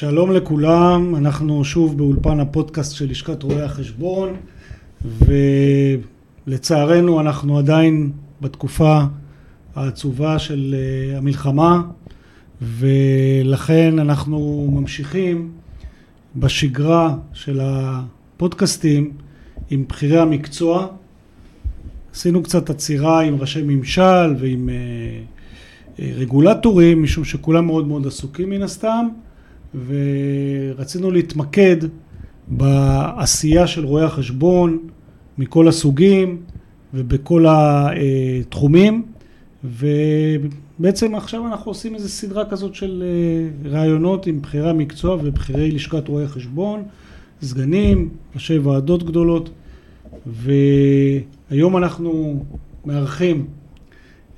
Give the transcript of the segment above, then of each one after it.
שלום לכולם, אנחנו שוב באולפן הפודקאסט של לשכת רואי החשבון ולצערנו אנחנו עדיין בתקופה העצובה של אה, המלחמה ולכן אנחנו ממשיכים בשגרה של הפודקאסטים עם בכירי המקצוע. עשינו קצת עצירה עם ראשי ממשל ועם אה, אה, רגולטורים משום שכולם מאוד מאוד עסוקים מן הסתם ורצינו להתמקד בעשייה של רואי החשבון מכל הסוגים ובכל התחומים ובעצם עכשיו אנחנו עושים איזו סדרה כזאת של אה, ראיונות עם בכירי המקצוע ובכירי לשכת רואי החשבון, סגנים, ראשי ועדות גדולות והיום אנחנו מארחים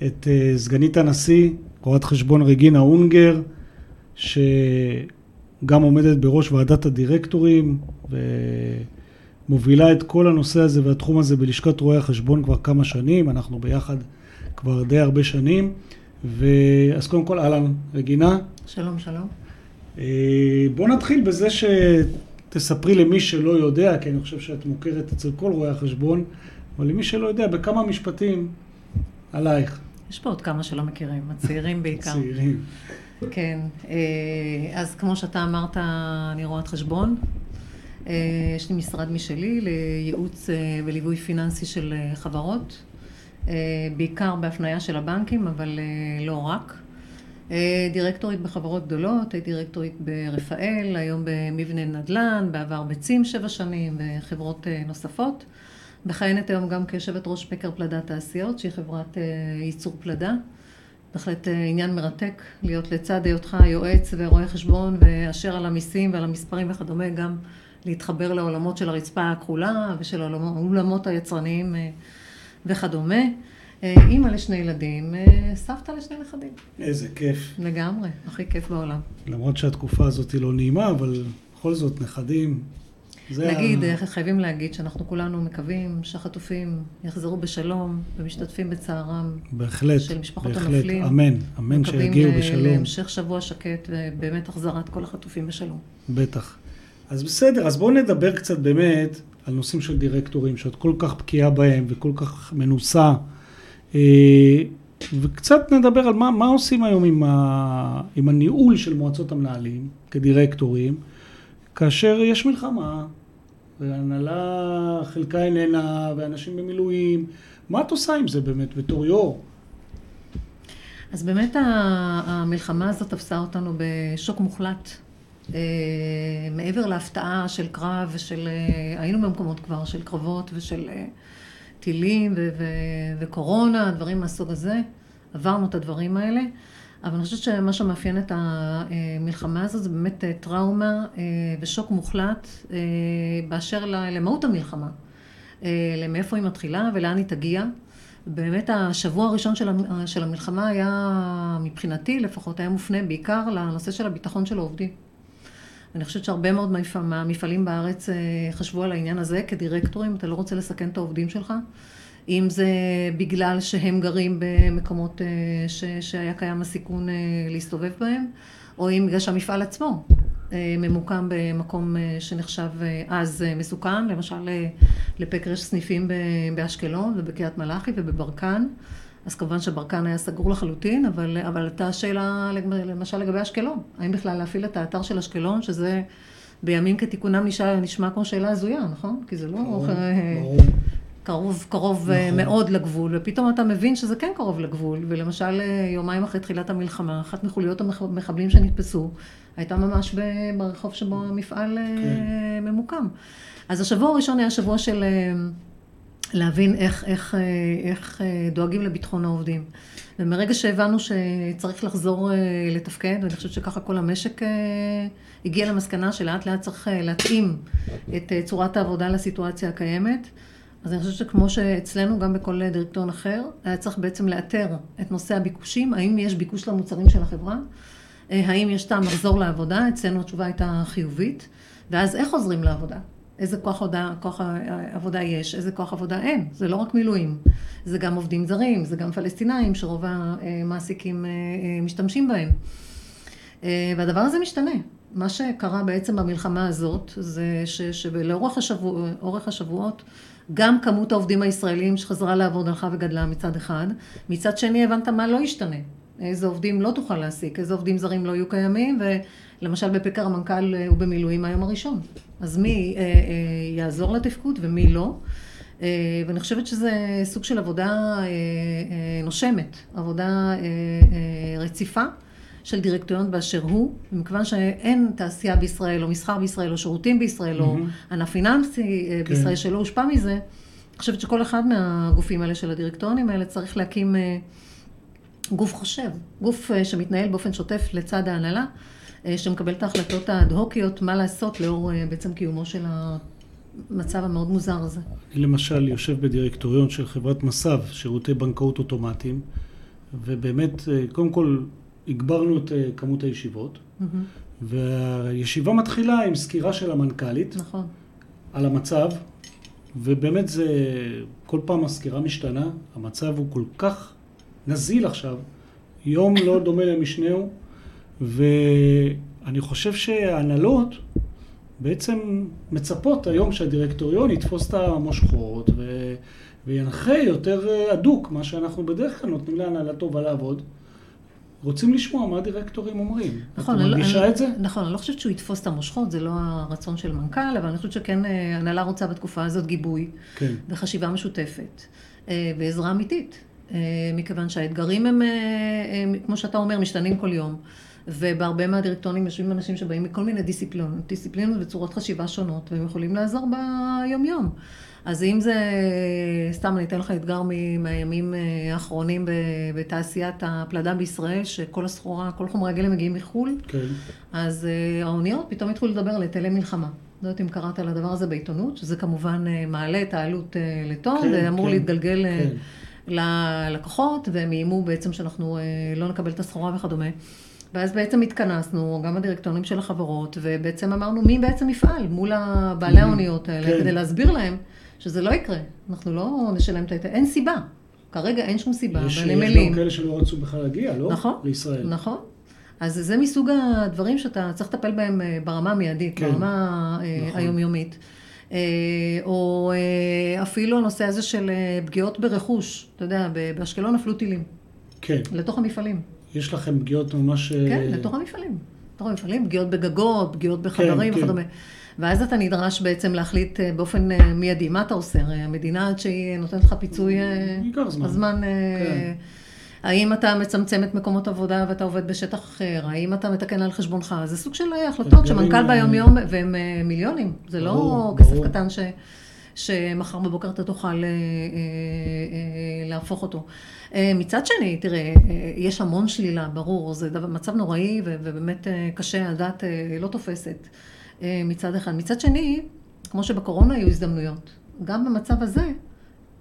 את אה, סגנית הנשיא, רואת חשבון רגינה אונגר, ש... גם עומדת בראש ועדת הדירקטורים ומובילה את כל הנושא הזה והתחום הזה בלשכת רואי החשבון כבר כמה שנים, אנחנו ביחד כבר די הרבה שנים. אז קודם כל, אהלן, רגינה. שלום, שלום. אה, בוא נתחיל בזה שתספרי למי שלא יודע, כי אני חושב שאת מוכרת אצל כל רואי החשבון, אבל למי שלא יודע, בכמה משפטים עלייך. יש פה עוד כמה שלא מכירים, הצעירים בעיקר. צעירים. כן, אה, אז כמו שאתה אמרת, אני רואת חשבון. אה, יש לי משרד משלי לייעוץ אה, וליווי פיננסי של חברות, בעיקר בהפניה של הבנקים, אבל לא רק. דירקטורית בחברות גדולות, הייתי דירקטורית ברפאל, היום במבנה נדל"ן, בעבר בצים שבע שנים וחברות נוספות. מכהנת היום גם כיושבת ראש פקר פלדה תעשיות, שהיא חברת ייצור פלדה. בהחלט אה, עניין מרתק להיות לצד היותך יועץ ורואה חשבון ואשר על המיסים ועל המספרים וכדומה, גם להתחבר לעולמות של הרצפה הכחולה ושל העולמות היצרניים אה, וכדומה. אה, אימא לשני ילדים, סבתא לשני נכדים. איזה כיף. לגמרי, הכי כיף בעולם. למרות שהתקופה הזאת היא לא נעימה, אבל בכל זאת נכדים, נגיד, ה... חייבים להגיד שאנחנו כולנו מקווים שהחטופים יחזרו בשלום ומשתתפים בצערם בהחלט, של משפחות בהחלט, הנופלים. אמן, אמן שיגיעו בשלום. מקווים להמשך שבוע שקט ובאמת החזרת כל החטופים בשלום. בטח. אז בסדר, אז בואו נדבר קצת באמת על נושאים של דירקטורים, שאת כל כך בקיאה בהם וכל כך מנוסה. אה, וקצת נדבר על מה, מה עושים היום עם, ה, עם הניהול של מועצות המנהלים כדירקטורים, כאשר יש מלחמה, והנהלה חלקה איננה, ואנשים במילואים. מה את עושה עם זה באמת בתור יו"ר? אז באמת המלחמה הזאת תפסה אותנו בשוק מוחלט. אה, מעבר להפתעה של קרב ושל, אה, היינו במקומות כבר של קרבות ושל אה, טילים וקורונה, דברים מהסוג הזה. עברנו את הדברים האלה. אבל אני חושבת שמה שמאפיין את המלחמה הזאת זה באמת אה, טראומה אה, ושוק מוחלט אה, באשר למהות המלחמה. למאיפה היא מתחילה ולאן היא תגיע. באמת השבוע הראשון של המלחמה היה, מבחינתי לפחות, היה מופנה בעיקר לנושא של הביטחון של העובדים. אני חושבת שהרבה מאוד מהמפעלים בארץ חשבו על העניין הזה כדירקטורים, אתה לא רוצה לסכן את העובדים שלך. אם זה בגלל שהם גרים במקומות אה, ש, שהיה קיים הסיכון אה, להסתובב בהם, או אם בגלל שהמפעל עצמו אה, ממוקם במקום שנחשב אז מסוכן, למשל לפקר יש סניפים באשקלון ובקריית מלאכי ובברקן, אז כמובן שברקן היה סגור לחלוטין, אבל, אבל הייתה שאלה למשל לגבי אשקלון, האם בכלל להפעיל את האתר של אשקלון, שזה בימים כתיקונם נשמע, נשמע כמו שאלה הזויה, נכון? כי זה לא... ברור, ברור. קרוב, קרוב אה, נכון. מאוד לגבול, ופתאום אתה מבין שזה כן קרוב לגבול, ולמשל אה, יומיים אחרי תחילת המלחמה, אחת מחוליות המחבלים שנתפסו, הייתה ממש ברחוב שבו המפעל אה, כן. ממוקם. אז השבוע הראשון היה שבוע של להבין איך, איך, איך דואגים לביטחון העובדים. ומרגע שהבנו שצריך לחזור לתפקד, ואני חושבת שככה כל המשק הגיע למסקנה שלאט לאט צריך להתאים את צורת העבודה לסיטואציה הקיימת. אז אני חושבת שכמו שאצלנו, גם בכל דירקטוריון אחר, היה צריך בעצם לאתר את נושא הביקושים, האם יש ביקוש למוצרים של החברה, אה, האם יש טעם לחזור לעבודה, אצלנו התשובה הייתה חיובית, ואז איך חוזרים לעבודה? איזה כוח עבודה, כוח עבודה יש, איזה כוח עבודה אין. זה לא רק מילואים, זה גם עובדים זרים, זה גם פלסטינאים שרוב המעסיקים אה, אה, משתמשים בהם. והדבר הזה משתנה. מה שקרה בעצם במלחמה הזאת, זה שלאורך השבוע, השבועות, גם כמות העובדים הישראלים שחזרה לעבוד הלכה וגדלה מצד אחד, מצד שני הבנת מה לא ישתנה. איזה עובדים לא תוכל להעסיק, איזה עובדים זרים לא יהיו קיימים, ולמשל בפקר המנכ"ל הוא במילואים מהיום הראשון. אז מי אה, אה, יעזור לתפקוד ומי לא. אה, ואני חושבת שזה סוג של עבודה אה, אה, נושמת, עבודה רציפה של דירקטוריון באשר הוא, מכיוון שאין תעשייה בישראל או מסחר בישראל או שירותים בישראל mm-hmm. או ענף פיננסי כן. בישראל שלא הושפע מזה, אני חושבת שכל אחד מהגופים האלה של הדירקטוריונים האלה צריך להקים גוף חושב, גוף שמתנהל באופן שוטף לצד ההנהלה, שמקבל את ההחלטות האד-הוקיות, מה לעשות לאור בעצם קיומו של המצב המאוד מוזר הזה. אני למשל יושב בדירקטוריון של חברת מס"ב, שירותי בנקאות אוטומטיים, ובאמת, אה, קודם כל, הגברנו את אה, כמות הישיבות, mm-hmm. והישיבה מתחילה עם סקירה של המנכ"לית, נכון. על המצב, ובאמת זה, כל פעם הסקירה משתנה, המצב הוא כל כך נזיל עכשיו, יום לא דומה למשנהו, ואני חושב שההנהלות בעצם מצפות היום שהדירקטוריון יתפוס את המושכות ו... וינחה יותר אה, הדוק, מה שאנחנו בדרך כלל נותנים להנהלה טובה לעבוד. רוצים לשמוע מה הדירקטורים אומרים. נכון, את מרגישה אני, את זה? נכון, אני לא חושבת שהוא יתפוס את המושכות, זה לא הרצון של מנכ"ל, אבל אני חושבת שכן אה, הנהלה רוצה בתקופה הזאת גיבוי. כן. וחשיבה משותפת. אה, ועזרה אמיתית. מכיוון שהאתגרים הם, הם, כמו שאתה אומר, משתנים כל יום. ובהרבה מהדירקטורים יושבים אנשים שבאים מכל מיני דיסציפלינות, דיסציפלינות וצורות חשיבה שונות, והם יכולים לעזור ביומיום. אז אם זה, סתם אני אתן לך אתגר מהימים אה, האחרונים בתעשיית הפלדה בישראל, שכל הסחורה, כל חומרי הגלם מגיעים מחו"ל, כן. אז אה, האוניות פתאום התחילו לדבר על היטלי מלחמה. לא יודעת אם קראת על הדבר הזה בעיתונות, שזה כמובן אה, מעלה את העלות לטון, כן, ואמור כן, להתגלגל כן. ללקוחות, והם איימו בעצם שאנחנו לא נקבל את הסחורה וכדומה. ואז בעצם התכנסנו, גם הדירקטורים של החברות, ובעצם אמרנו מי בעצם יפעל מול בעלי. האוניות האלה, כן. כדי להסביר להם שזה לא יקרה, אנחנו לא נשלם את ההיטל, אין סיבה. כרגע אין שום סיבה, יש, יש גם כאלה שלא רצו בכלל להגיע, לא? נכון, לישראל. נכון. אז זה מסוג הדברים שאתה צריך לטפל בהם אה, ברמה המיידית, כן. ברמה אה, נכון. היומיומית. אה, או אפילו הנושא הזה של פגיעות ברכוש, אתה יודע, באשקלון נפלו טילים. כן. לתוך המפעלים. יש לכם פגיעות ממש... כן, לתוך המפעלים. לתוך המפעלים, פגיעות בגגות, פגיעות בחדרים כן, כן. וכדומה. כן. ואז אתה נדרש בעצם להחליט אה, באופן אה, מיידי, מה אתה עושה? הרי המדינה עד שהיא נותנת לך פיצוי... ייקח זמן. הזמן... כן. האם אתה מצמצם את מקומות עבודה ואתה עובד בשטח אחר? האם אתה מתקן על חשבונך? זה סוג של החלטות שמנכ"ל ביום יום, והם מיליונים. זה לא כסף ברור. קטן ש... שמחר בבוקר אתה תוכל אה, אה, אה, להפוך אותו. מצד שני, תראה, יש המון שלילה, ברור, זה מצב נוראי ובאמת קשה, הדעת לא תופסת מצד אחד. מצד שני, כמו שבקורונה היו הזדמנויות, גם במצב הזה,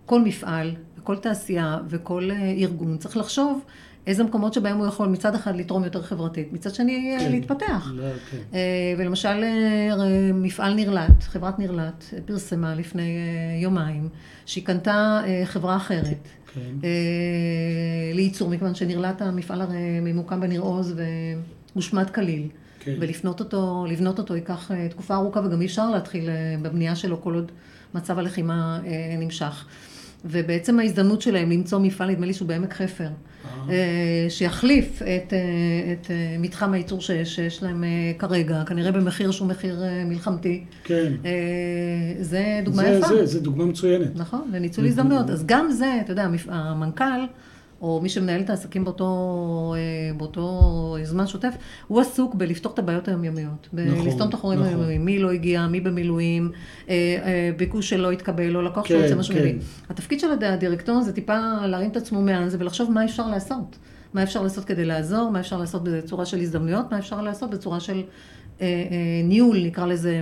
כל מפעל וכל תעשייה וכל ארגון צריך לחשוב איזה מקומות שבהם הוא יכול מצד אחד לתרום יותר חברתית, מצד שני כן, להתפתח. לא, כן. אה, ולמשל אה, מפעל נרלט, חברת נרלט, פרסמה לפני אה, יומיים, שהיא קנתה חברה אחרת. כן. לייצור, מכיוון שנרלט המפעל הרי ממוקם בניר עוז והושמד כליל. כן. ולבנות אותו, לבנות אותו ייקח תקופה ארוכה וגם אי אפשר להתחיל בבנייה שלו כל עוד מצב הלחימה נמשך. ובעצם ההזדמנות שלהם למצוא מפעל, נדמה לי שהוא בעמק חפר, אה, שיחליף את, אה, את אה, מתחם הייצור שיש, שיש להם כרגע, כנראה במחיר שהוא מחיר מלחמתי. כן. זה דוגמה זה, יפה. זה, זה דוגמה מצוינת. נכון, לניצול הזדמנויות. אז גם זה, אתה יודע, המנכ"ל... או מי שמנהל את העסקים באותו, אה, באותו זמן שוטף, הוא עסוק בלפתור את הבעיות היומיומיות. נכון, בלסתום את החורים נכון. היומיומיים, מי לא הגיע, מי במילואים, אה, אה, ביקוש שלא התקבל, או לקוח כן, שרוצה משהו כן. התפקיד של הדירקטוריון זה טיפה להרים את עצמו מעל זה ולחשוב מה אפשר לעשות. מה אפשר לעשות כדי לעזור, מה אפשר לעשות בצורה של הזדמנויות, מה אפשר לעשות בצורה של אה, אה, ניהול, נקרא לזה,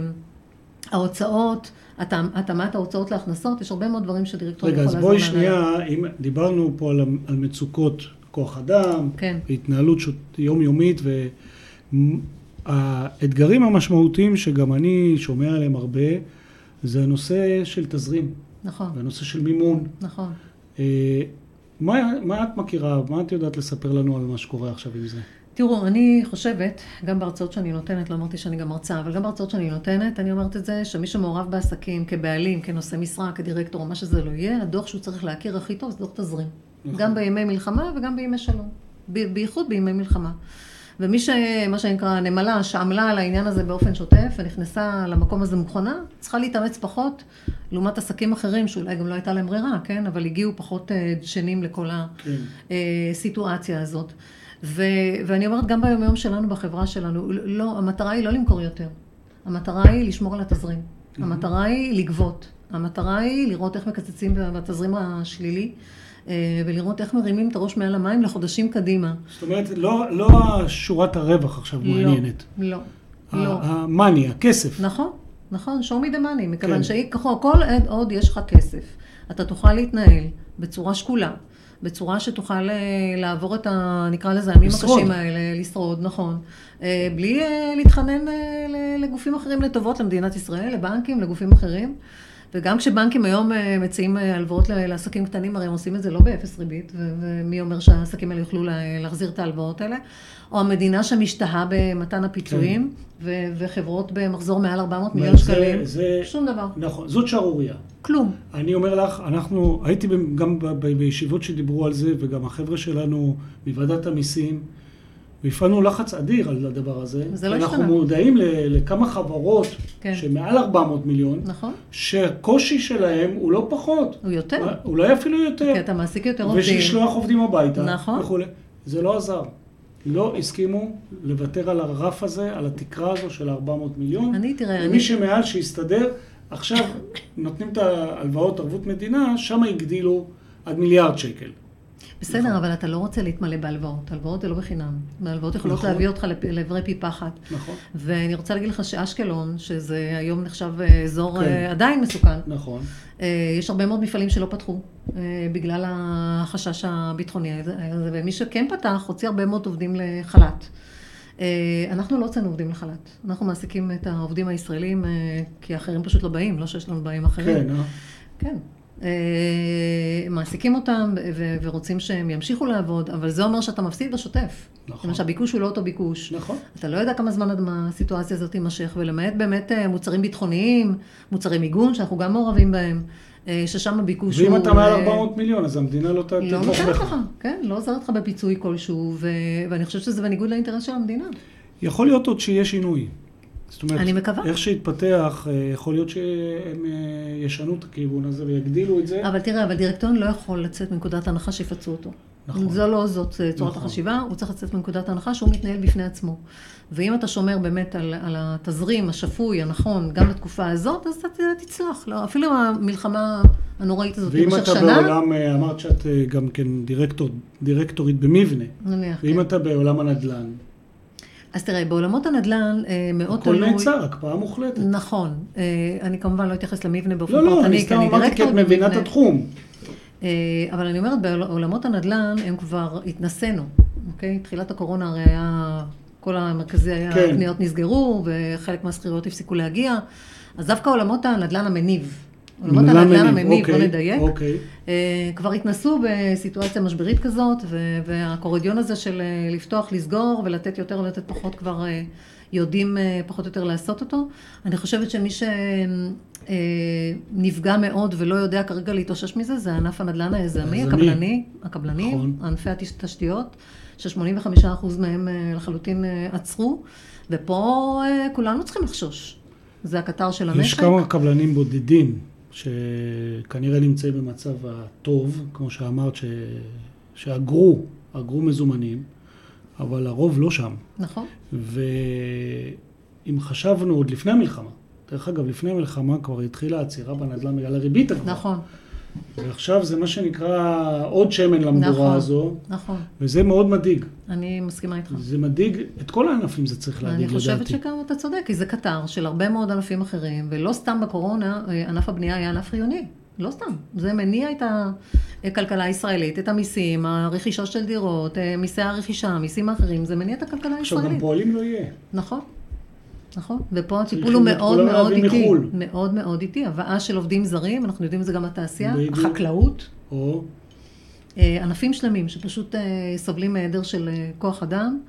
ההוצאות. התאמת ההוצאות להכנסות, יש הרבה מאוד דברים שדירקטורים יכול לעזור רגע, אז בואי שנייה, אם דיברנו פה על, על מצוקות כוח אדם, כן. התנהלות שות, יומיומית, והאתגרים המשמעותיים שגם אני שומע עליהם הרבה, זה הנושא של תזרים. נכון. והנושא של מימון. נכון. אה, מה, מה את מכירה, מה את יודעת לספר לנו על מה שקורה עכשיו עם זה? תראו, אני חושבת, גם בהרצאות שאני נותנת, לא אמרתי שאני גם מרצה, אבל גם בהרצאות שאני נותנת, אני אומרת את זה, שמי שמעורב בעסקים, כבעלים, כנושא משרה, כדירקטור, מה שזה לא יהיה, הדוח שהוא צריך להכיר הכי טוב זה דוח תזרים. נכון. גם בימי מלחמה וגם בימי שלום. בייחוד בימי מלחמה. ומי ש... מה שנקרא נמלה, שעמלה על העניין הזה באופן שוטף ונכנסה למקום הזה מוכנה, צריכה להתאמץ פחות, לעומת עסקים אחרים שאולי גם לא הייתה להם ברירה, כן? אבל הגיעו פחות אה, דשנים לכל כן. הסיטואציה הזאת. ו... ואני אומרת, גם ביום-יום שלנו, בחברה שלנו, לא, המטרה היא לא למכור יותר. המטרה היא לשמור על התזרים. המטרה היא לגבות. המטרה היא לראות איך מקצצים בתזרים השלילי. אה, ולראות איך מרימים את הראש מעל המים לחודשים קדימה. זאת אומרת, לא, לא שורת הרווח עכשיו מעניינת. לא, לא, לא. המאני, הכסף. נכון, נכון, show me the money, מכיוון כן. שכל עוד יש לך כסף, אתה תוכל להתנהל בצורה שקולה, בצורה שתוכל אה, לעבור את ה... נקרא לזה הימים. הקשים האלה, לשרוד, נכון. אה, בלי אה, להתחנן לגופים אחרים לטובות, למדינת ישראל, לבנקים, לגופים אחרים. וגם כשבנקים היום אה, מציעים אה, הלוואות לעסקים קטנים, הרי הם עושים את זה לא באפס ריבית, ומי אומר שהעסקים האלה יוכלו לה- להחזיר את ההלוואות האלה? או המדינה שמשתהה במתן הפיצויים, ו- וחברות במחזור מעל 400 מיליון שקלים, זה- שום דבר, נכון, זאת שערורייה. כלום. אני אומר לך, אנחנו, הייתי גם בישיבות שדיברו על זה, וגם החבר'ה שלנו מוועדת המיסים, והפעלנו לחץ אדיר על הדבר הזה. זה לא אנחנו השתנה. מודעים ל- לכמה חברות כן. שמעל 400 מיליון, נכון? שהקושי שלהם הוא לא פחות. הוא יותר. אולי אפילו יותר. כי אתה מעסיק יותר עובדים. ושישלוח עובדים הביתה. נכון. וכולי. זה לא עזר. לא הסכימו לוותר על הרף הזה, על התקרה הזו של 400 מיליון. אני, תראה, ומי אני... שמעל שיסתדר, עכשיו נותנים את ההלוואות ערבות מדינה, שם הגדילו עד מיליארד שקל. בסדר, נכון. אבל אתה לא רוצה להתמלא בהלוואות. הלוואות זה לא בחינם. והלוואות יכולות נכון. להביא אותך לעברי פי פחת. נכון, ואני רוצה להגיד לך שאשקלון, שזה היום נחשב אה, אזור כן. אה, עדיין מסוכן, נכון. אה, יש הרבה מאוד מפעלים שלא פתחו בגלל החשש הביטחוני הזה, ומי שכן פתח, הוציא הרבה מאוד עובדים לחל"ת. אנחנו לא הוצאנו עובדים לחל"ת, אנחנו מעסיקים את העובדים הישראלים, כי האחרים פשוט לא באים, לא שיש לנו באים אחרים. כן, אה? כן. אה, מעסיקים אותם ו- ורוצים שהם ימשיכו לעבוד, אבל זה אומר שאתה מפסיד בשוטף. נכון. כיוון שהביקוש הוא לא אותו ביקוש. נכון. אתה לא יודע כמה זמן הסיטואציה הזאת תימשך, ולמעט באמת אה, מוצרים ביטחוניים, מוצרי מיגון, שאנחנו גם מעורבים בהם, אה, ששם הביקוש הוא... ואם אתה מעל אה, 400 מיליון, אז המדינה לא ת- לא תתמוך נותנת בך. לך, כן, לא עוזרת לך בפיצוי כלשהו, ו- ואני חושבת שזה בניגוד לאינטרס של המדינה. יכול להיות עוד שיהיה שינוי. זאת אומרת, אני מקווה. איך שיתפתח, אה, יכול להיות שהם אה, ישנו את הכיוון הזה ויגדילו את זה. אבל תראה, אבל דירקטוריון לא יכול לצאת מנקודת הנחה שיפצו אותו. נכון. זו לא זאת אה, צורת נכון. החשיבה, הוא צריך לצאת מנקודת הנחה שהוא מתנהל בפני עצמו. ואם אתה שומר באמת על, על התזרים השפוי, הנכון, גם לתקופה הזאת, אז אתה תצלח. לא, אפילו המלחמה הנוראית הזאת ואם במשך אתה שנה, בעולם, אה, אמרת שאת גם כן דירקטור, דירקטורית במבנה, נניח, ואם כן. אתה בעולם הנדל"ן, אז תראה, בעולמות הנדל"ן אה, מאוד הכל תלוי... נעצר, הקפאה מוחלטת. נכון. אה, אני כמובן לא אתייחס למבנה באופן לא, לא, פרטני, אני סתם אמרתי כי את מבינה את. התחום. אה, אבל אני אומרת, בעולמות הנדל"ן הם כבר התנסינו, אוקיי? תחילת הקורונה הרי היה, כל המרכזי היה, כן. נסגרו, וחלק מהשכירויות הפסיקו להגיע. אז דווקא עולמות הנדל"ן המניב, עולמות נדל"ן הנדל"ן מניב, המניב, אוקיי, נדייק, אוקיי. אה, כבר התנסו בסיטואציה משברית כזאת, ו- והקורידיון הזה של אה, לפתוח, לסגור ולתת יותר ולתת פחות כבר אה, יודעים פחות או יותר לעשות אותו. אני חושבת שמי שנפגע מאוד ולא יודע כרגע להתאושש מזה, זה ענף הנדל"ן היזמי. הקבלני, הקבלנים, נכון. ענפי התשתיות, ש-85% מהם לחלוטין עצרו, ופה כולנו צריכים לחשוש. זה הקטר של המשק. יש כמה קבלנים בודדים שכנראה נמצאים במצב הטוב, כמו שאמרת, ש... שאגרו, אגרו מזומנים, אבל הרוב לא שם. נכון. ואם חשבנו עוד לפני המלחמה, דרך אגב, לפני המלחמה כבר התחילה עצירה בנדל"ן בגלל הריבית הגבוהה. נכון, ועכשיו זה מה שנקרא עוד שמן למדורה נכון. הזו, נכון. וזה מאוד מדאיג. אני מסכימה איתך. זה מדאיג, את כל הענפים זה צריך להדאיג אני לדעתי. חושבת שגם אתה צודק, כי זה קטר של הרבה מאוד ענפים אחרים, ולא סתם בקורונה אה, ענף הבנייה היה ענף חיוני. לא סתם. זה מניע את הכלכלה הישראלית, את המיסים, הרכישות של דירות, אה, מיסי הרכישה, המיסים האחרים, זה מניע את הכלכלה עכשיו גם הישראלית. פועלים לא יהיה. נכון. נכון, ופה הטיפול הוא מאוד מאוד איטי. מחו"ל. מאוד מאוד איטי. הבאה של עובדים זרים, אנחנו יודעים את זה גם בתעשייה, בדיוק. החקלאות, או אה, ענפים שלמים שפשוט אה, סובלים מהיעדר של אה, כוח אדם.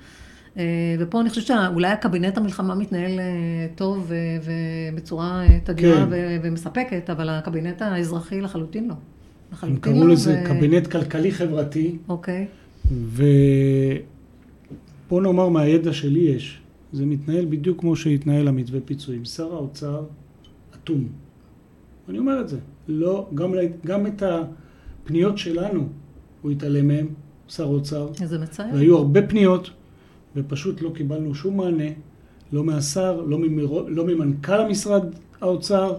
ופה אני חושבת שאולי הקבינט המלחמה מתנהל טוב ובצורה תדירה כן. ומספקת, אבל הקבינט האזרחי לחלוטין לא. הם לחלוטין קראו לא, לזה ו- קבינט כלכלי-חברתי, אוקיי, ובוא נאמר מהידע שלי יש, זה מתנהל בדיוק כמו שהתנהל המתווה פיצויים. שר האוצר אטום. אני אומר את זה. לא, גם, גם את הפניות שלנו הוא התעלם מהם, שר האוצר. זה מצער. והיו הרבה פניות, ופשוט לא קיבלנו שום מענה, לא מהשר, לא, ממרו, לא ממנכ"ל המשרד האוצר,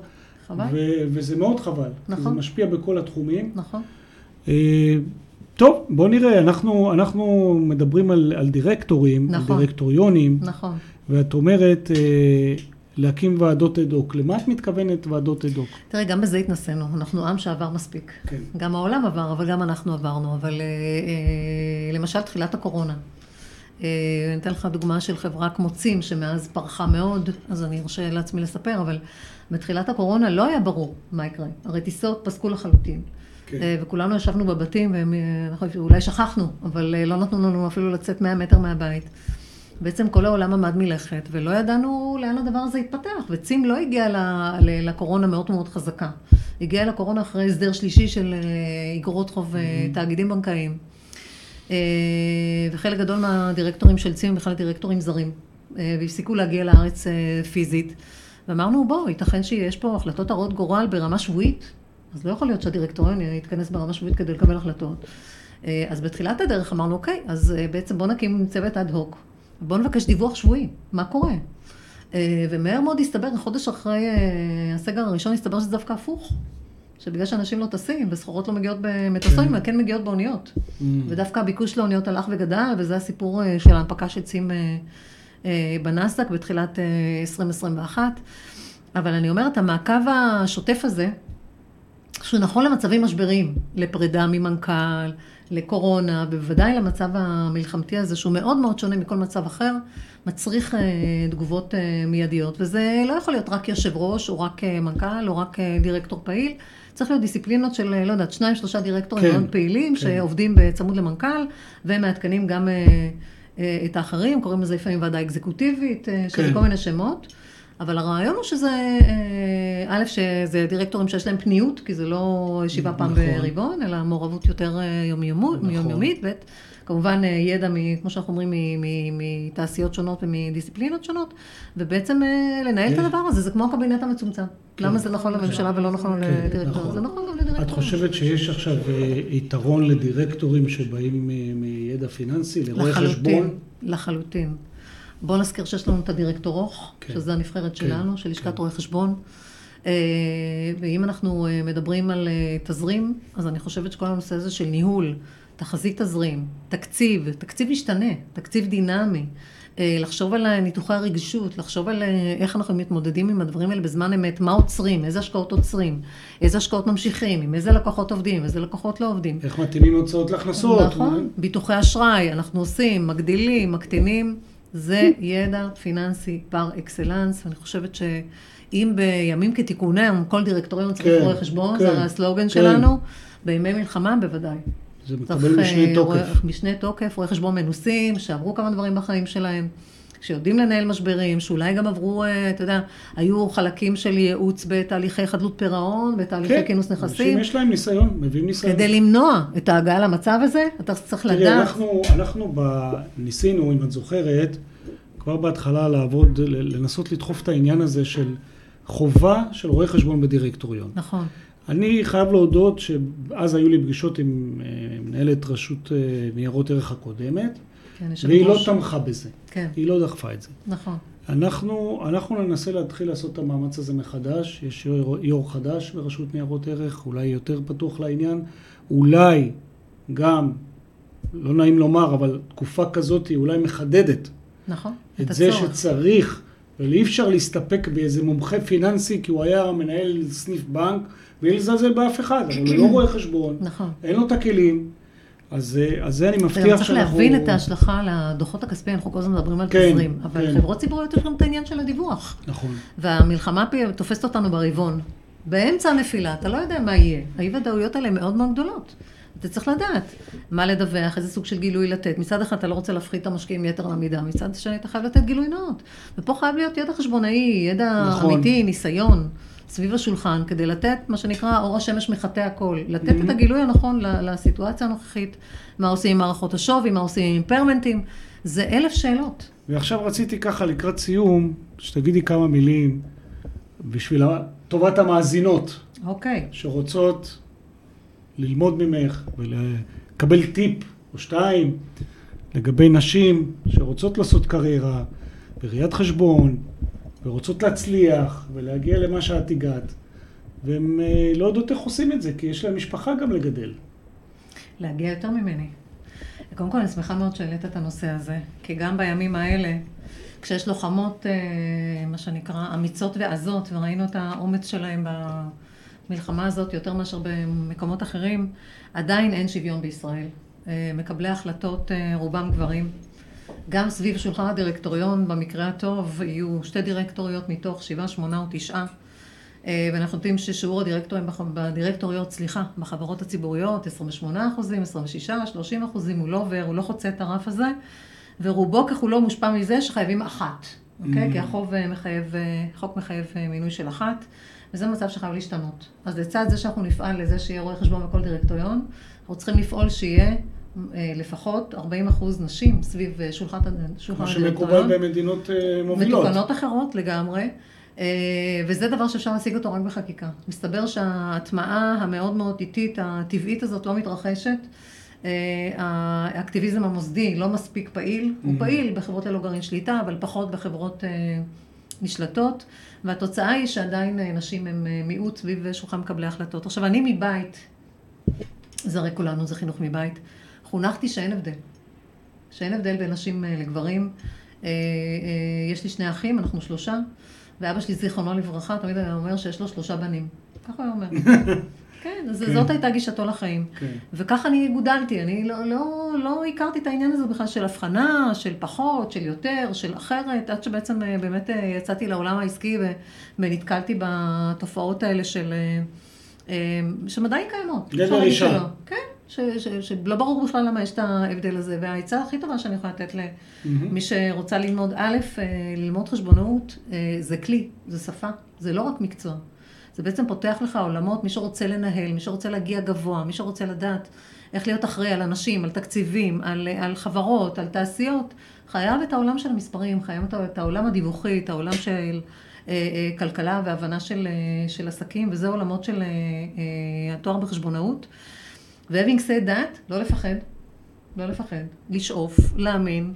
חבל, ו- וזה מאוד חבל. נכון. זה משפיע בכל התחומים. נכון. טוב, בוא נראה, אנחנו, אנחנו מדברים על, על דירקטורים, נכון. על דירקטוריונים, נכון. ואת אומרת אה, להקים ועדות אד-הוק. למה את מתכוונת ועדות אד-הוק? תראה, גם בזה התנסינו, אנחנו עם שעבר מספיק. כן. גם העולם עבר, אבל גם אנחנו עברנו. אבל אה, אה, למשל, תחילת הקורונה. אה, אני אתן לך דוגמה של חברה כמו צים, שמאז פרחה מאוד, אז אני ארשה לעצמי לספר, אבל בתחילת הקורונה לא היה ברור מה יקרה. הרי טיסות פסקו לחלוטין. כן. אה, וכולנו ישבנו בבתים, ואולי שכחנו, אבל אה, לא נתנו לנו אפילו לצאת 100 מטר מהבית. בעצם כל העולם עמד מלכת, ולא ידענו לאן הדבר הזה יתפתח. וצים לא הגיע לקורונה מאוד מאוד חזקה. הגיע לקורונה אחרי הסדר שלישי של אה, איגרות חוב אה, תאגידים בנקאיים. אה, וחלק גדול מהדירקטורים של צים הם בכלל דירקטורים זרים, אה, והפסיקו להגיע לארץ אה, פיזית. ואמרנו, בוא, ייתכן שיש פה החלטות הרות גורל ברמה שבועית, אז לא יכול להיות שהדירקטוריון יתכנס ברמה שבועית כדי לקבל החלטות. אה, אז בתחילת הדרך אמרנו, אוקיי, אז אה, בעצם בוא נקים צוות אד הוק, בוא נבקש דיווח שבועי, מה קורה? אה, ומהר מאוד הסתבר, חודש אחרי הסגר הראשון, הסתבר שזה דווקא הפוך. שבגלל שאנשים לא טסים, וסחורות לא מגיעות במטוסים, כן. כן. מגיעות באוניות. Mm. ודווקא הביקוש לאוניות הלך וגדל, וזה הסיפור של ההנפקה של צים אה, בנסדק בתחילת אה, 2021. אבל אני אומרת, המעקב השוטף הזה, שהוא נכון למצבים משבריים, לפרידה ממנכ"ל, לקורונה, ובוודאי למצב המלחמתי הזה, שהוא מאוד מאוד שונה מכל מצב אחר, מצריך אה, תגובות אה, מיידיות. וזה לא יכול להיות רק יושב ראש, או רק אה, מנכ"ל, או רק דירקטור פעיל. צריך להיות דיסציפלינות של, לא יודעת, שניים, שלושה דירקטורים כן, מאוד פעילים, כן. שעובדים בצמוד למנכ"ל, ומעדכנים גם את האחרים, קוראים לזה לפעמים ועדה אקזקוטיבית, אה, שזה כן. כל מיני שמות. אבל הרעיון הוא שזה, אה, א', שזה דירקטורים שיש להם פניות, כי זה לא ישיבה פעם נכון. ברבעון, אלא מעורבות יותר אה, יומיומות- נכון. יומיומית, ב', כמובן אה, ידע, מ- כמו שאנחנו אומרים, מתעשיות שונות ומדיסציפלינות שונות, ובעצם לנהל את הדבר הזה, זה כמו הקבינט המצומצם. כן. למה זה נכון לממשלה ולא נכון כן, לדירקטורים? נכון. זה נכון גם לדירקטורים. את חושבת שיש עכשיו יתרון לדירקטורים שבאים מידע פיננסי, לרואי חשבון? לחלוטין. בואו נזכיר שיש לנו את הדירקטורוך, כן. שזו הנבחרת כן, שלנו, של לשכת כן. רואי חשבון. אה, ואם אנחנו אה, מדברים על אה, תזרים, אז אני חושבת שכל הנושא הזה של ניהול, תחזית תזרים, תקציב, תקציב משתנה, תקציב דינמי, לחשוב על ניתוחי הרגישות, לחשוב על איך אנחנו מתמודדים עם הדברים האלה בזמן אמת, מה עוצרים, איזה השקעות עוצרים, איזה השקעות ממשיכים, עם איזה לקוחות עובדים, איזה לקוחות לא עובדים. איך מתאימים הוצאות להכנסות? נכון, ביטוחי אשראי, אנחנו עושים, מגדילים, מקטינים, זה ידע פיננסי פר אקסלנס, ואני חושבת שאם בימים כתיקונם, כל דירקטוריון צריך כן, רואה חשבון, כן, זה הסלוגן כן. שלנו, בימי מלחמה בוודאי. זה מקבל משנה אה, תוקף. רואה- משנה תוקף, רואי חשבון מנוסים, שעברו כמה דברים בחיים שלהם, שיודעים לנהל משברים, שאולי גם עברו, אה, אתה יודע, היו חלקים של ייעוץ בתהליכי חדלות פירעון, בתהליכי כן, כינוס אנשים נכסים. יש להם ניסיון, מביאים ניסיון. כדי למנוע את ההגעה למצב הזה, אתה צריך תראי, לדעת. אנחנו, אנחנו ב... ניסינו, אם את זוכרת, כבר בהתחלה לעבוד, לנסות לדחוף את העניין הזה של חובה של רואה חשבון בדירקטוריון. נכון. אני חייב להודות שאז היו לי פגישות עם אה, מנהלת רשות אה, ניירות ערך הקודמת, כן, והיא לא. תמכה בזה, כן, היא לא דחפה את זה. נכון. אנחנו, אנחנו ננסה להתחיל לעשות את המאמץ הזה מחדש, יש יו"ר, יו"ר חדש ברשות ניירות ערך, אולי יותר פתוח לעניין, אולי גם, לא נעים לומר, אבל תקופה כזאת היא אולי מחדדת נכון. את זה הצורך. שצריך, ואי אפשר להסתפק באיזה מומחה פיננסי, כי הוא היה מנהל סניף בנק, ואין לזלזל באף אחד, אבל הוא לא רואה חשבון, נכון. אין לו את הכלים, אז, אה, אז זה אני אתה גם מבטיח צריך שאנחנו... להבין את ההשלכה על הדוחות הכספיים, אנחנו כל הזמן מדברים על כן, תזרים, אבל כן. חברות ציבוריות יש גם את העניין של הדיווח. נכון. והמלחמה תופסת אותנו ברבעון. באמצע הנפילה, אתה לא יודע מה יהיה. האי ודאויות האלה מאוד מאוד גדולות. אתה צריך לדעת מה לדווח, איזה סוג של גילוי לתת. מצד אחד אתה לא רוצה להפחית את המשקיעים יתר למידה, מצד שני אתה חייב לתת גילוי נאות. ופה חייב להיות ידע חשבונאי, ידע נכון. אמיתי, ניסיון, סביב השולחן, כדי לתת מה שנקרא אור השמש מחטא הכל. לתת את Mhm. הגילוי הנכון לסיטואציה הנוכחית, מה עושים עם מערכות השווי, מה עושים עם אימפרמנטים, זה אלף שאלות. ועכשיו רציתי ככה לקראת סיום, שתגידי כמה מילים בשביל טובת המאזינות אוקיי. שרוצות ללמוד ממך ולקבל טיפ או שתיים לגבי נשים שרוצות לעשות קריירה בראיית חשבון ורוצות להצליח ולהגיע למה שאת הגעת והן אה, לא יודעות איך עושים את זה כי יש להן משפחה גם לגדל. להגיע יותר ממני. קודם כל, אני שמחה מאוד שהעלית את הנושא הזה, כי גם בימים האלה, כשיש לוחמות, אה, מה שנקרא, אמיצות ועזות, וראינו את האומץ שלהם במלחמה הזאת יותר מאשר במקומות אחרים, עדיין אין שוויון בישראל. אה, מקבלי החלטות, אה, רובם גברים. גם סביב שולחן הדירקטוריון, במקרה הטוב, יהיו שתי דירקטוריות מתוך שבעה, שמונה או תשעה. אה, ואנחנו יודעים ששיעור הדירקטורים בדירקטוריות, סליחה, בחברות הציבוריות, 28 אחוזים, 26, 30 אחוזים, הוא לא עובר, הוא לא חוצה את הרף הזה, ורובו ככולו מושפע מזה שחייבים אחת, אוקיי? Mm. כי החוב אה, מחייב, אה, החוק מחייב מינוי של אחת, וזה מצב שחייב להשתנות. אז לצד זה שאנחנו נפעל לזה שיהיה רואה חשבון בכל דירקטוריון, אנחנו צריכים לפעול שיהיה לפחות 40 אחוז נשים סביב אה, שולחן, שולחן כמו הדירקטוריון. שמקובל במדינות אה, מובילות. מתוקנות אחרות לגמרי, אה, וזה דבר שאפשר להשיג אותו רק בחקיקה. מסתבר שההטמעה המאוד מאוד איטית, הטבעית הזאת לא מתרחשת. אה, האקטיביזם המוסדי לא מספיק פעיל, הוא Mhm. פעיל בחברות ללא גרעין שליטה, אבל פחות בחברות אה, נשלטות, והתוצאה היא שעדיין אה, נשים הן אה, מיעוט סביב שולחן מקבלי החלטות. עכשיו, אני מבית, זה הרי כולנו, זה חינוך מבית, חונכתי שאין הבדל. שאין הבדל בין נשים אה, לגברים. אה, אה, יש לי שני אחים, אנחנו שלושה, ואבא שלי, זיכרונו לברכה, תמיד היה אומר שיש לו שלושה בנים. ככה הוא אומר. כן, אז כן. זאת הייתה גישתו לחיים. כן. וככה אני גודלתי, אני לא, לא, לא הכרתי את העניין הזה בכלל של הבחנה, של פחות, של יותר, של אחרת, עד שבעצם באמת יצאתי לעולם העסקי ונתקלתי בתופעות האלה של... אה, שמדי קיימות. גבר אישה. כן, שלא ברור בכלל למה יש את ההבדל הזה, והעצה הכי טובה שאני יכולה לתת. למי שרוצה ללמוד, א', אה, ללמוד חשבונאות, אה, זה כלי, זה שפה, זה לא רק מקצוע. זה בעצם פותח לך עולמות, מי שרוצה לנהל, מי שרוצה להגיע גבוה, מי שרוצה לדעת איך להיות אחראי על אנשים, על תקציבים, על, על חברות, על תעשיות, חייב את העולם של המספרים, חייב את- העולם הדיווחי, את העולם של אה, אה, כלכלה והבנה של, אה, של עסקים, וזה עולמות של אה, אה, התואר בחשבונאות. ו-having said that, לא לפחד, לא לפחד, לשאוף, להאמין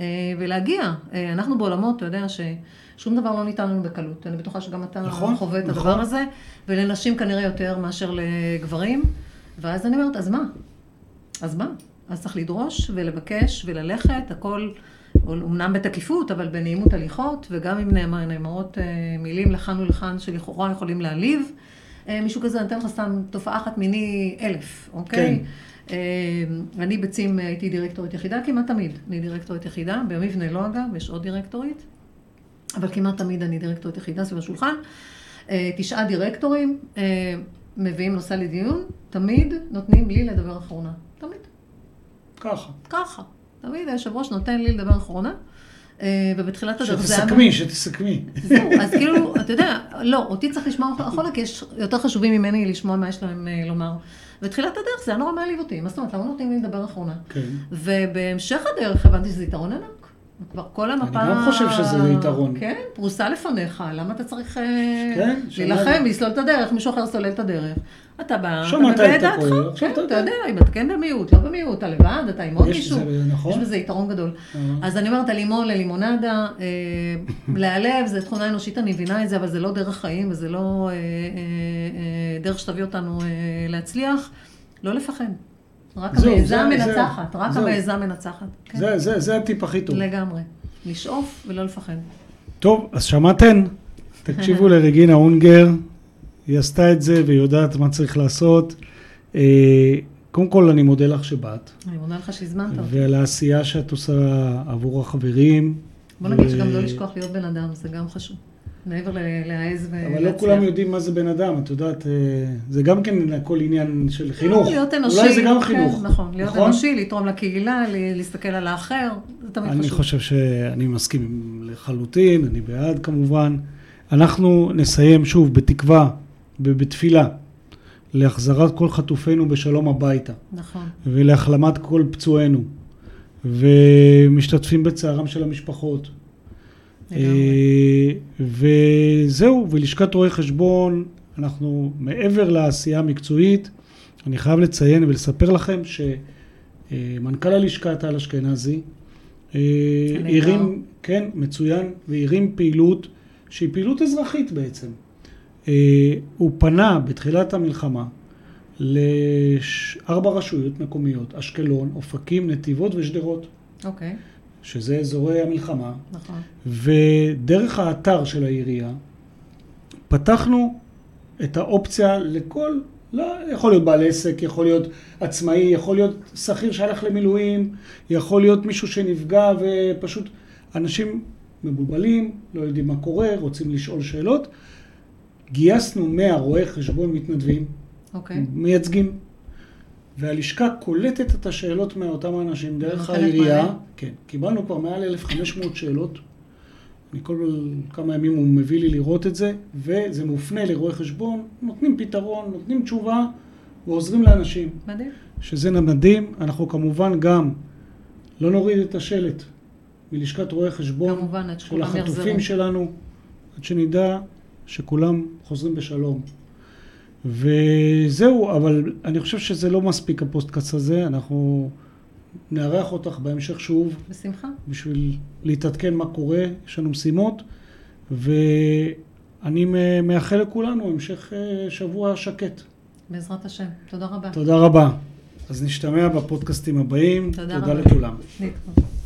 אה, ולהגיע. אה, אנחנו בעולמות, אתה יודע, ששום דבר לא ניתן לנו בקלות. אני בטוחה שגם אתה נכון, חווה את נכון. הדבר הזה, ולנשים כנראה יותר מאשר לגברים. ואז אני אומרת, אז מה? אז מה? אז צריך לדרוש ולבקש וללכת, הכל אומנם בתקיפות, אבל בנעימות הליכות, וגם אם נאמר- נאמרות אה, מילים לכאן ולכאן שלכאורה יכולים להעליב. אה, מישהו כזה, אני אתן לך סתם תופעה אחת מיני אלף, אוקיי? כן. אה, אני בצים הייתי דירקטורית יחידה, כמעט תמיד אני דירקטורית יחידה, במבנה לא אגב, יש עוד דירקטורית, אבל כמעט תמיד אני דירקטורית יחידה סביב השולחן. אה, תשעה דירקטורים מביאים נושא לדיון, תמיד נותנים לי לדבר אחרונה. תמיד. ככה. ככה. תמיד היושב ראש נותן לי לדבר אחרונה, ובתחילת הדרך זה היה... שתסכמי, שתסכמי. זהו, אז כאילו, אתה יודע, לא, אותי צריך לשמוע אחרונה, כי יש יותר חשובים ממני לשמוע מה יש להם אה, לומר. בתחילת הדרך זה היה נורא מעליב אותי, מה זאת אומרת, למה נותנים לי לדבר אחרונה? כן. ובהמשך הדרך הבנתי שזה יתרון ענק. כבר כל המפה... גם חושב שזה יתרון. כן, פרוסה לפניך, למה אתה צריך אה, כן, להילחם. לסלול את הדרך, מישהו אחר סולל את הדרך. אתה בא, אתה מביא את דעתך, כן, אתה יודע. אם אתה כן במיעוט, לא במיעוט, אתה לבד, אתה עם עוד יש מישהו. נכון. יש בזה יתרון גדול. אה. אז אני אומרת, הלימון ללימונדה, אה, להיעלב זה תכונה אנושית, אני מבינה את זה, אבל זה לא דרך חיים, וזה לא אה, דרך שתביא אותנו להצליח. לא לפחד. רק המעיזה זה- מנצחת, רק. המעיזה מנצחת. כן. זה, זה, זה הטיפ הכי טוב. לגמרי. לשאוף ולא לפחד. טוב, אז שמעתן? תקשיבו לרגינה אונגר, היא עשתה את זה והיא יודעת מה צריך לעשות. אה, קודם כל, אני מודה לך שבאת, אני מודה לך שהזמנת אותי. ועל העשייה שאת עושה עבור החברים. בוא נגיד שגם לא לשכוח להיות בן אדם, זה גם חשוב. מעבר להעז ולהצליח. אבל לא כולם יודעים מה זה בן אדם, את יודעת, אה, זה גם כן הכל עניין של חינוך. לא, להיות אנושי. אולי זה גם כן, חינוך. נכון, להיות נכון? אנושי, לתרום לקהילה, להסתכל על האחר, זה תמיד אני חשוב. חושב שאני מסכים לחלוטין, אני בעד כמובן. אנחנו נסיים שוב בתקווה ובתפילה להחזרת כל חטופינו בשלום הביתה נכון. ולהחלמת כל פצועינו ומשתתפים בצערם של המשפחות. לגמרי. וזהו, ולשכת רואי חשבון, אנחנו מעבר לעשייה המקצועית, אני חייב לציין ולספר לכם שמנכ"ל הלשכה טל אשכנזי, אה. הרים, כן, מצוין, והרים פעילות שהיא פעילות אזרחית בעצם. אה, הוא פנה בתחילת המלחמה לארבע רשויות מקומיות, אשקלון, אופקים, נתיבות ושדרות, אוקיי, שזה אזורי המלחמה, נכון. ודרך האתר של העירייה פתחנו את האופציה לכל, לא, יכול להיות בעל עסק, יכול להיות עצמאי, יכול להיות שכיר שהלך למילואים, יכול להיות מישהו שנפגע ופשוט אנשים מבולבלים, לא יודעים מה קורה, רוצים לשאול שאלות. גייסנו 100 רואי חשבון מתנדבים, אוקיי. מייצגים, והלשכה קולטת את השאלות מאותם האנשים דרך העירייה. כן, קיבלנו כבר מעל 1,500 שאלות. אני כל כמה ימים הוא מביא לי לראות את זה, וזה מופנה לרואי חשבון, נותנים פתרון, נותנים תשובה ועוזרים לאנשים, מדהים. שזה מדהים. אנחנו כמובן גם לא נוריד את השלט מלשכת רואי חשבון כמובן, עד של שכולם יחזרו. החטופים שלנו, עד שנדע שכולם חוזרים בשלום. וזהו, אבל אני חושב שזה לא מספיק הפודקאסט הזה, אנחנו נארח אותך בהמשך שוב בשמחה. בשביל להתעדכן מה קורה, יש לנו משימות, ואני מאחל לכולנו המשך אה, שבוע שקט. בעזרת השם. תודה רבה. תודה רבה. אז נשתמע בפודקאסטים הבאים. תודה תודה רבה. לכולם. להתראות.